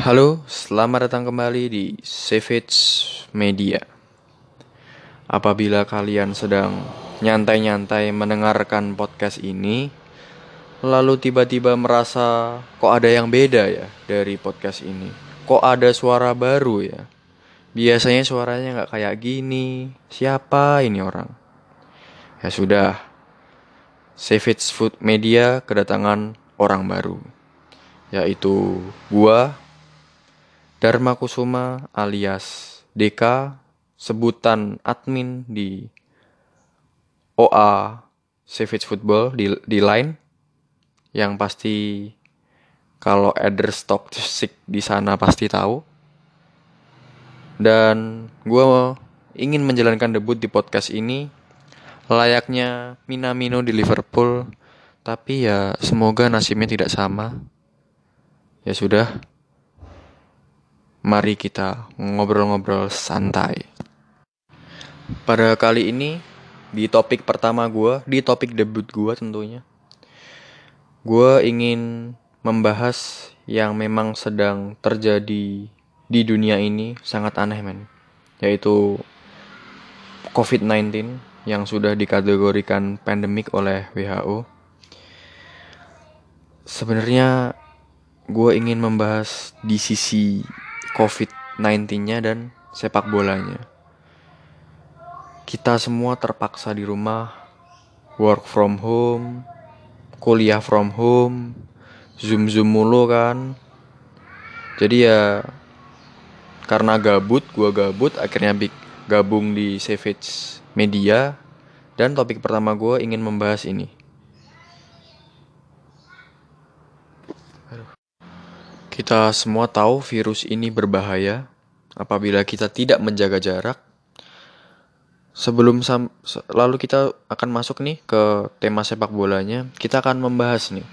Halo, selamat datang kembali di Savage Media. Apabila kalian sedang nyantai-nyantai mendengarkan podcast ini, lalu tiba-tiba merasa kok ada yang beda ya dari podcast ini. Kok ada suara baru ya? Biasanya suaranya nggak kayak gini. Siapa ini orang? Ya sudah, Savage Food Media kedatangan orang baru, yaitu gua Dharma Kusuma alias Deka, sebutan admin di OA Savage Football di, di line. Yang pasti kalau address toxic di sana pasti tahu. Dan gue ingin menjalankan debut di podcast ini. Layaknya Minamino di Liverpool. Tapi ya semoga nasibnya tidak sama. Ya sudah mari kita ngobrol-ngobrol santai pada kali ini di topik pertama gue di topik debut gue tentunya gue ingin membahas yang memang sedang terjadi di dunia ini sangat aneh men yaitu COVID-19 yang sudah dikategorikan pandemik oleh WHO. Sebenarnya gue ingin membahas di sisi COVID-19-nya dan sepak bolanya. Kita semua terpaksa di rumah, work from home, kuliah from home, zoom-zoom mulu kan. Jadi ya karena gabut, gue gabut, akhirnya gabung di Savage media, dan topik pertama gue ingin membahas ini. Kita semua tahu virus ini berbahaya apabila kita tidak menjaga jarak. Sebelum lalu kita akan masuk nih ke tema sepak bolanya, kita akan membahas nih.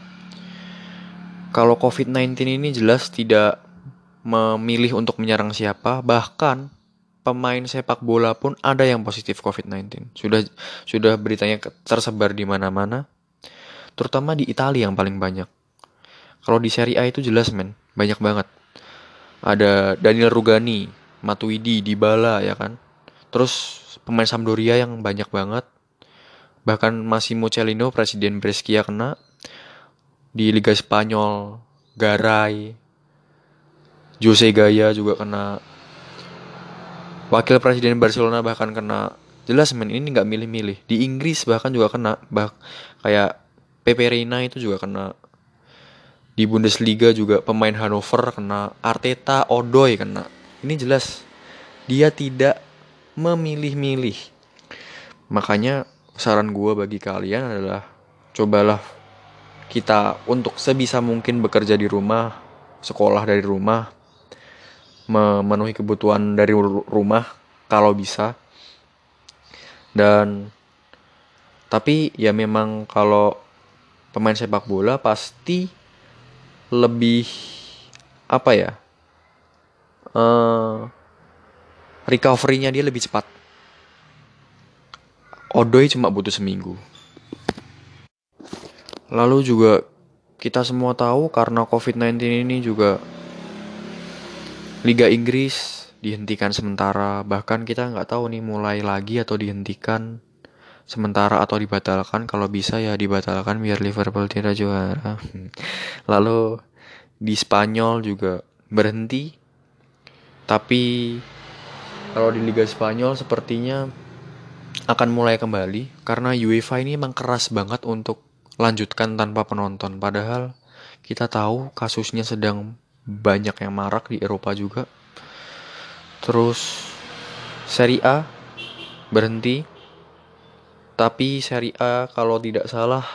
Kalau COVID-19 ini jelas tidak memilih untuk menyerang siapa, bahkan pemain sepak bola pun ada yang positif COVID-19. Sudah sudah beritanya tersebar di mana-mana. Terutama di Italia yang paling banyak. Kalau di Serie A itu jelas men, banyak banget. Ada Daniel Rugani, Matuidi, Dybala ya kan. Terus pemain Sampdoria yang banyak banget. Bahkan Massimo Cellino, presiden Brescia kena. Di Liga Spanyol, Garay, Jose Gaya juga kena Wakil Presiden Barcelona bahkan kena jelas men ini nggak milih-milih. Di Inggris bahkan juga kena bah kayak Pepe Reina itu juga kena. Di Bundesliga juga pemain Hannover kena, Arteta, Odoi kena. Ini jelas dia tidak memilih-milih. Makanya saran gue bagi kalian adalah cobalah kita untuk sebisa mungkin bekerja di rumah, sekolah dari rumah, memenuhi kebutuhan dari rumah kalau bisa dan tapi ya memang kalau pemain sepak bola pasti lebih apa ya uh, recovery-nya dia lebih cepat. Odoi cuma butuh seminggu. Lalu juga kita semua tahu karena COVID-19 ini juga Liga Inggris dihentikan sementara, bahkan kita nggak tahu nih mulai lagi atau dihentikan sementara atau dibatalkan. Kalau bisa ya dibatalkan biar Liverpool tidak juara. Lalu di Spanyol juga berhenti, tapi kalau di Liga Spanyol sepertinya akan mulai kembali karena UEFA ini emang keras banget untuk lanjutkan tanpa penonton. Padahal kita tahu kasusnya sedang banyak yang marak di Eropa juga. Terus Serie A berhenti. Tapi Serie A kalau tidak salah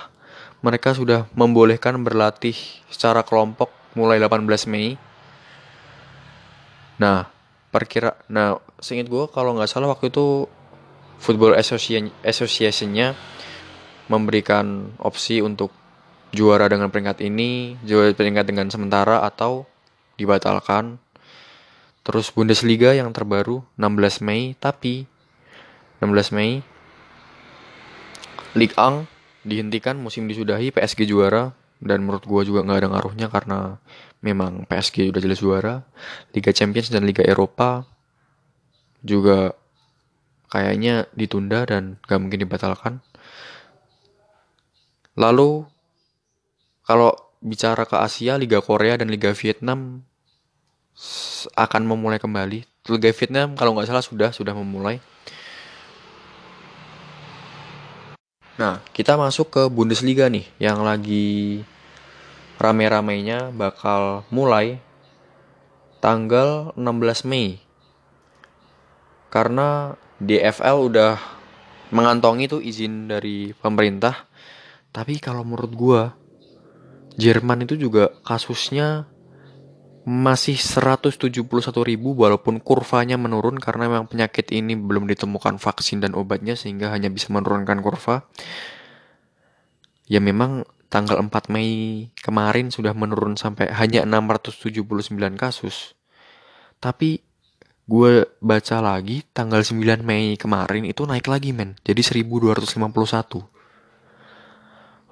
mereka sudah membolehkan berlatih secara kelompok mulai 18 Mei. Nah, perkira nah seingat gue kalau nggak salah waktu itu Football Association-nya memberikan opsi untuk juara dengan peringkat ini, juara peringkat dengan sementara atau dibatalkan. Terus Bundesliga yang terbaru 16 Mei, tapi 16 Mei Ligue 1 dihentikan musim disudahi PSG juara dan menurut gue juga nggak ada ngaruhnya karena memang PSG udah jelas juara. Liga Champions dan Liga Eropa juga kayaknya ditunda dan gak mungkin dibatalkan. Lalu kalau bicara ke Asia Liga Korea dan Liga Vietnam akan memulai kembali. Liga Vietnam kalau nggak salah sudah sudah memulai Nah, kita masuk ke Bundesliga nih yang lagi rame-ramenya bakal mulai tanggal 16 Mei. Karena DFL udah mengantongi tuh izin dari pemerintah. Tapi kalau menurut gua Jerman itu juga kasusnya masih 171 ribu walaupun kurvanya menurun karena memang penyakit ini belum ditemukan vaksin dan obatnya sehingga hanya bisa menurunkan kurva. Ya memang tanggal 4 Mei kemarin sudah menurun sampai hanya 679 kasus. Tapi gue baca lagi tanggal 9 Mei kemarin itu naik lagi men. Jadi 1251.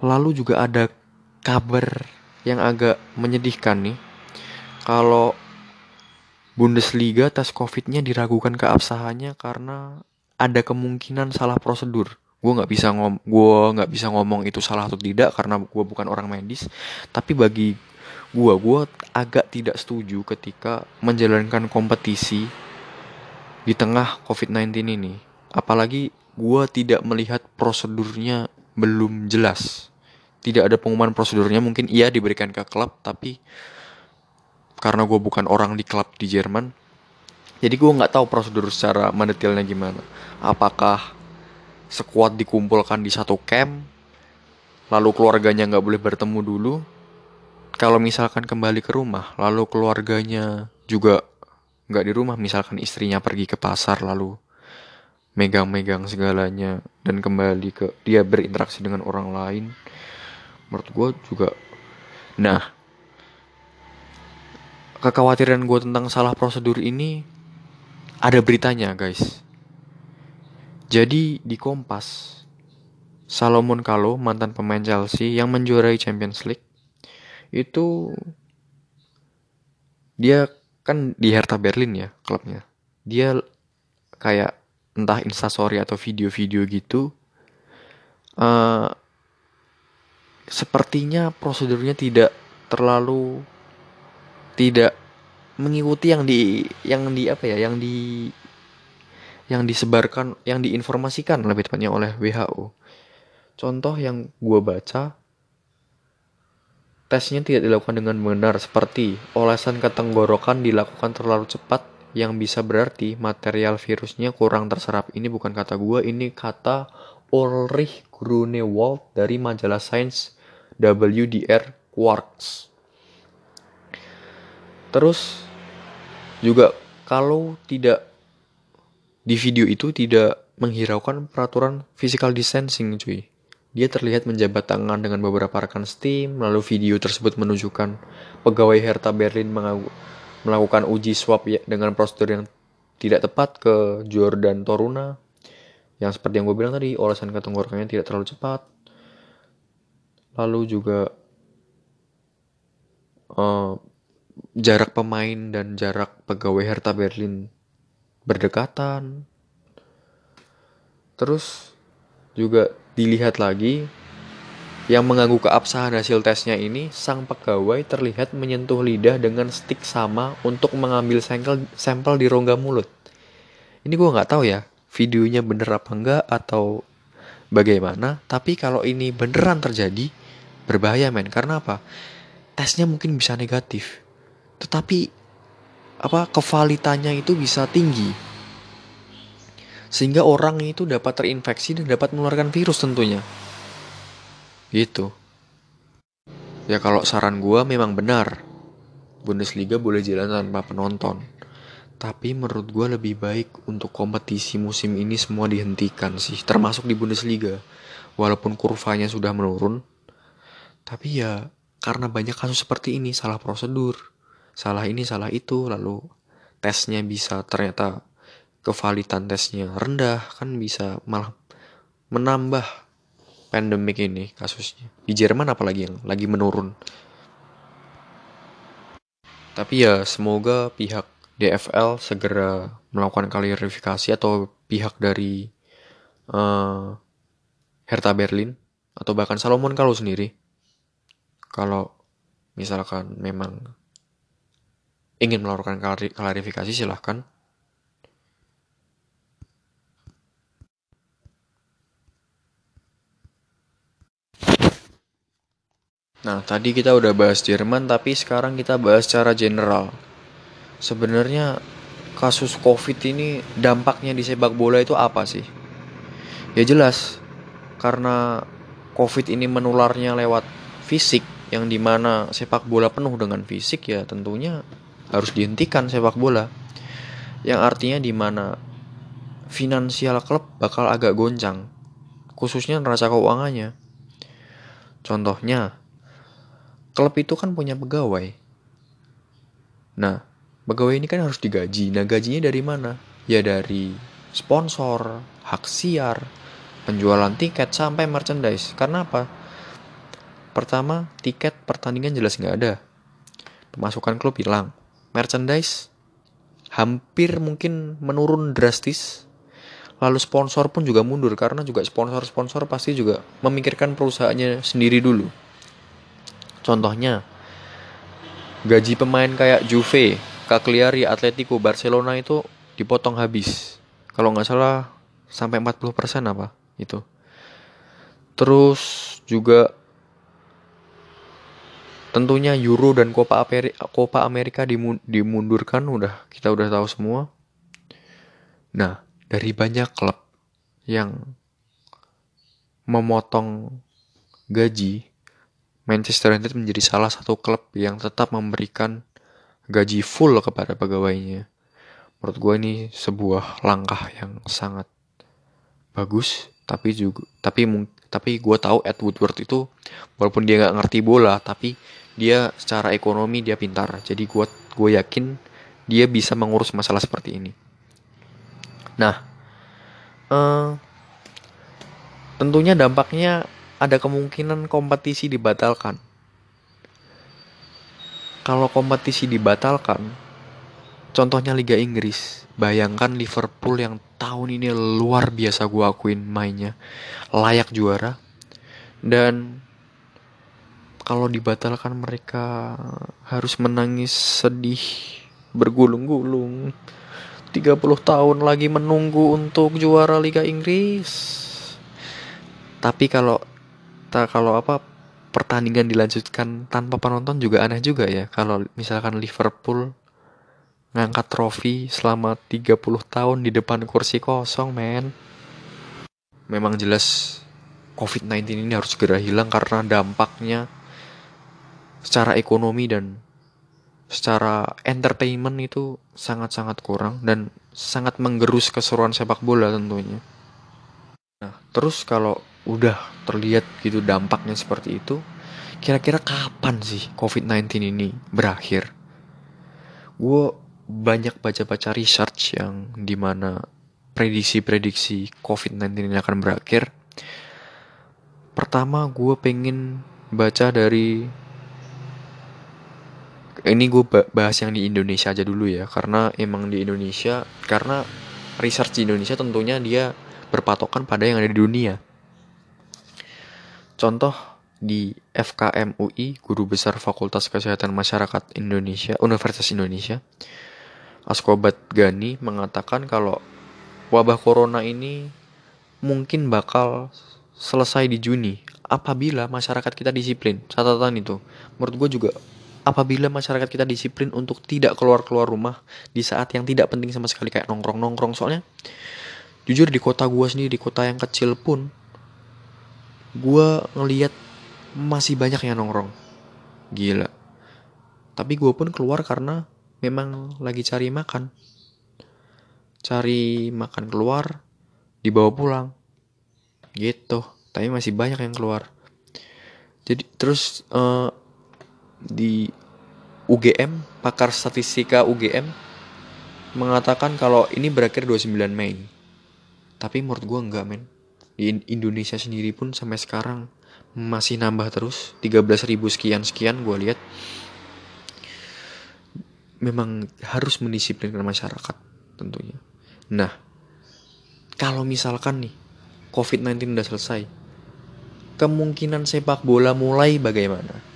Lalu juga ada kabar yang agak menyedihkan nih kalau Bundesliga tes COVID-nya diragukan keabsahannya karena ada kemungkinan salah prosedur. Gue nggak bisa ngom, gue nggak bisa ngomong itu salah atau tidak karena gue bukan orang medis. Tapi bagi gue, gue agak tidak setuju ketika menjalankan kompetisi di tengah COVID-19 ini. Apalagi gue tidak melihat prosedurnya belum jelas. Tidak ada pengumuman prosedurnya, mungkin iya diberikan ke klub, tapi karena gue bukan orang di klub di Jerman. Jadi gue nggak tahu prosedur secara mendetailnya gimana. Apakah sekuat dikumpulkan di satu camp lalu keluarganya nggak boleh bertemu dulu. Kalau misalkan kembali ke rumah lalu keluarganya juga nggak di rumah misalkan istrinya pergi ke pasar lalu megang-megang segalanya dan kembali ke dia berinteraksi dengan orang lain. Menurut gue juga nah kekhawatiran gue tentang salah prosedur ini ada beritanya guys. Jadi di Kompas, Salomon Kalou mantan pemain Chelsea yang menjuarai Champions League itu dia kan di Hertha Berlin ya klubnya. Dia kayak entah instastory atau video-video gitu. Uh, sepertinya prosedurnya tidak terlalu tidak mengikuti yang di yang di apa ya yang di yang disebarkan yang diinformasikan lebih tepatnya oleh WHO contoh yang gue baca tesnya tidak dilakukan dengan benar seperti olesan ke tenggorokan dilakukan terlalu cepat yang bisa berarti material virusnya kurang terserap. Ini bukan kata gue ini kata Ulrich Grunewald dari majalah Science WDR Quarks Terus juga kalau tidak di video itu tidak menghiraukan peraturan physical distancing cuy. Dia terlihat menjabat tangan dengan beberapa rekan steam, lalu video tersebut menunjukkan pegawai Hertha Berlin melakukan uji swab ya, dengan prosedur yang tidak tepat ke Jordan Toruna. Yang seperti yang gue bilang tadi, olesan ke tenggorokannya tidak terlalu cepat. Lalu juga uh, jarak pemain dan jarak pegawai Hertha Berlin berdekatan. Terus juga dilihat lagi yang mengganggu keabsahan hasil tesnya ini, sang pegawai terlihat menyentuh lidah dengan stick sama untuk mengambil sampel, sampel di rongga mulut. Ini gue nggak tahu ya, videonya bener apa enggak atau bagaimana. Tapi kalau ini beneran terjadi, berbahaya men. Karena apa? Tesnya mungkin bisa negatif tetapi apa kevalitannya itu bisa tinggi. Sehingga orang itu dapat terinfeksi dan dapat menularkan virus tentunya. Gitu. Ya kalau saran gue memang benar. Bundesliga boleh jalan tanpa penonton. Tapi menurut gue lebih baik untuk kompetisi musim ini semua dihentikan sih termasuk di Bundesliga. Walaupun kurvanya sudah menurun tapi ya karena banyak kasus seperti ini salah prosedur salah ini salah itu lalu tesnya bisa ternyata kevalitan tesnya rendah kan bisa malah menambah pandemik ini kasusnya. Di Jerman apalagi yang lagi menurun. Tapi ya semoga pihak DFL segera melakukan klarifikasi atau pihak dari uh, Hertha Berlin atau bahkan Salomon kalau sendiri kalau misalkan memang ingin melakukan klarifikasi silahkan Nah, tadi kita udah bahas Jerman, tapi sekarang kita bahas secara general. Sebenarnya kasus COVID ini dampaknya di sepak bola itu apa sih? Ya jelas, karena COVID ini menularnya lewat fisik, yang di mana sepak bola penuh dengan fisik ya tentunya harus dihentikan sepak bola. Yang artinya di mana finansial klub bakal agak goncang, khususnya neraca keuangannya. Contohnya, klub itu kan punya pegawai. Nah, pegawai ini kan harus digaji. Nah, gajinya dari mana? Ya dari sponsor, hak siar, penjualan tiket sampai merchandise. Karena apa? Pertama, tiket pertandingan jelas nggak ada. Pemasukan klub hilang. Merchandise hampir mungkin menurun drastis. Lalu sponsor pun juga mundur karena juga sponsor-sponsor pasti juga memikirkan perusahaannya sendiri dulu. Contohnya, gaji pemain kayak Juve, Cagliari, Atletico, Barcelona itu dipotong habis. Kalau nggak salah sampai 40% apa itu. Terus juga tentunya Euro dan Copa Amerika, Copa Amerika dimundurkan udah kita udah tahu semua. Nah, dari banyak klub yang memotong gaji Manchester United menjadi salah satu klub yang tetap memberikan gaji full kepada pegawainya. Menurut gue ini sebuah langkah yang sangat bagus, tapi juga tapi tapi gue tahu Ed Woodward itu walaupun dia nggak ngerti bola, tapi dia secara ekonomi dia pintar. Jadi gue gue yakin dia bisa mengurus masalah seperti ini. Nah, uh, tentunya dampaknya ada kemungkinan kompetisi dibatalkan. Kalau kompetisi dibatalkan, contohnya Liga Inggris, bayangkan Liverpool yang tahun ini luar biasa gue akuin mainnya, layak juara, dan kalau dibatalkan mereka harus menangis sedih bergulung-gulung 30 tahun lagi menunggu untuk juara Liga Inggris. Tapi kalau kita kalau apa pertandingan dilanjutkan tanpa penonton juga aneh juga ya. Kalau misalkan Liverpool ngangkat trofi selama 30 tahun di depan kursi kosong men. Memang jelas COVID-19 ini harus segera hilang karena dampaknya secara ekonomi dan secara entertainment itu sangat-sangat kurang dan sangat menggerus keseruan sepak bola tentunya. Nah, terus kalau udah terlihat gitu dampaknya seperti itu, kira-kira kapan sih COVID-19 ini berakhir? Gue banyak baca-baca research yang di mana prediksi-prediksi COVID-19 ini akan berakhir. Pertama gue pengen baca dari ini gue bahas yang di Indonesia aja dulu ya karena emang di Indonesia karena research di Indonesia tentunya dia berpatokan pada yang ada di dunia Contoh di FKM UI, Guru Besar Fakultas Kesehatan Masyarakat Indonesia, Universitas Indonesia, Askobat Gani mengatakan kalau wabah corona ini mungkin bakal selesai di Juni apabila masyarakat kita disiplin. Catatan itu. Menurut gue juga apabila masyarakat kita disiplin untuk tidak keluar-keluar rumah di saat yang tidak penting sama sekali kayak nongkrong-nongkrong. Soalnya jujur di kota gue sendiri di kota yang kecil pun gue ngeliat masih banyak yang nongkrong. Gila. Tapi gue pun keluar karena memang lagi cari makan. Cari makan keluar dibawa pulang. Gitu. Tapi masih banyak yang keluar. Jadi terus uh, di UGM pakar statistika UGM mengatakan kalau ini berakhir 29 Mei. Tapi menurut gue enggak men. Di Indonesia sendiri pun sampai sekarang masih nambah terus. 13 ribu sekian sekian gue lihat. Memang harus mendisiplinkan masyarakat tentunya. Nah kalau misalkan nih COVID-19 udah selesai kemungkinan sepak bola mulai bagaimana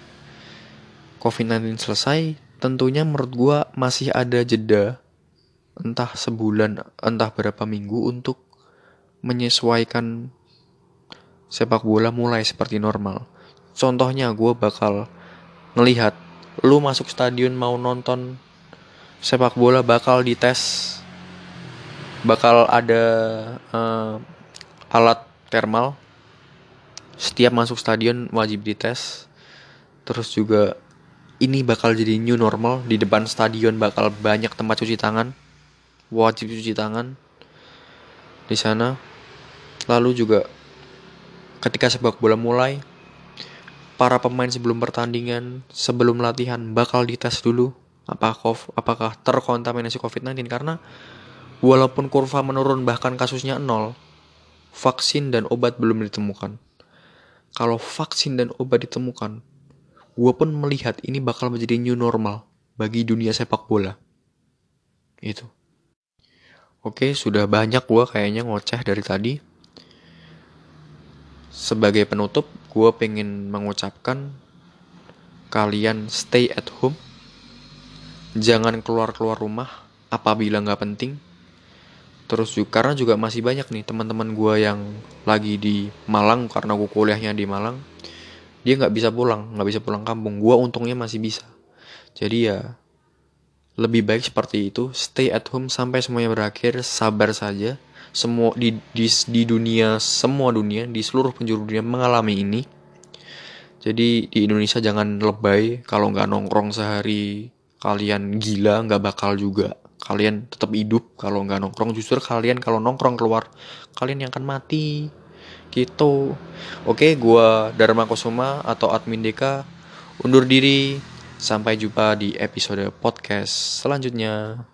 COVID-19 selesai tentunya menurut gue masih ada jeda entah sebulan entah berapa minggu untuk menyesuaikan sepak bola mulai seperti normal. Contohnya gue bakal ngelihat lu masuk stadion mau nonton sepak bola bakal dites bakal ada uh, alat thermal setiap masuk stadion wajib dites terus juga ini bakal jadi new normal. Di depan stadion bakal banyak tempat cuci tangan. Wajib cuci tangan. Di sana. Lalu juga ketika sepak bola mulai, para pemain sebelum pertandingan, sebelum latihan bakal dites dulu apakah apakah terkontaminasi COVID-19. Karena walaupun kurva menurun bahkan kasusnya nol, vaksin dan obat belum ditemukan. Kalau vaksin dan obat ditemukan, gue pun melihat ini bakal menjadi new normal bagi dunia sepak bola. Itu. Oke, sudah banyak gue kayaknya ngoceh dari tadi sebagai penutup, gue pengen mengucapkan kalian stay at home. Jangan keluar-keluar rumah apabila nggak penting. Terus juga karena juga masih banyak nih teman-teman gue yang lagi di Malang karena gue kuliahnya di Malang. Dia nggak bisa pulang, nggak bisa pulang kampung. Gue untungnya masih bisa. Jadi ya lebih baik seperti itu. Stay at home sampai semuanya berakhir. Sabar saja semua di, di di dunia semua dunia di seluruh penjuru dunia mengalami ini jadi di Indonesia jangan lebay kalau nggak nongkrong sehari kalian gila nggak bakal juga kalian tetap hidup kalau nggak nongkrong justru kalian kalau nongkrong keluar kalian yang akan mati gitu. Oke gua Dharma Kusuma atau admin Deka undur diri. Sampai jumpa di episode podcast selanjutnya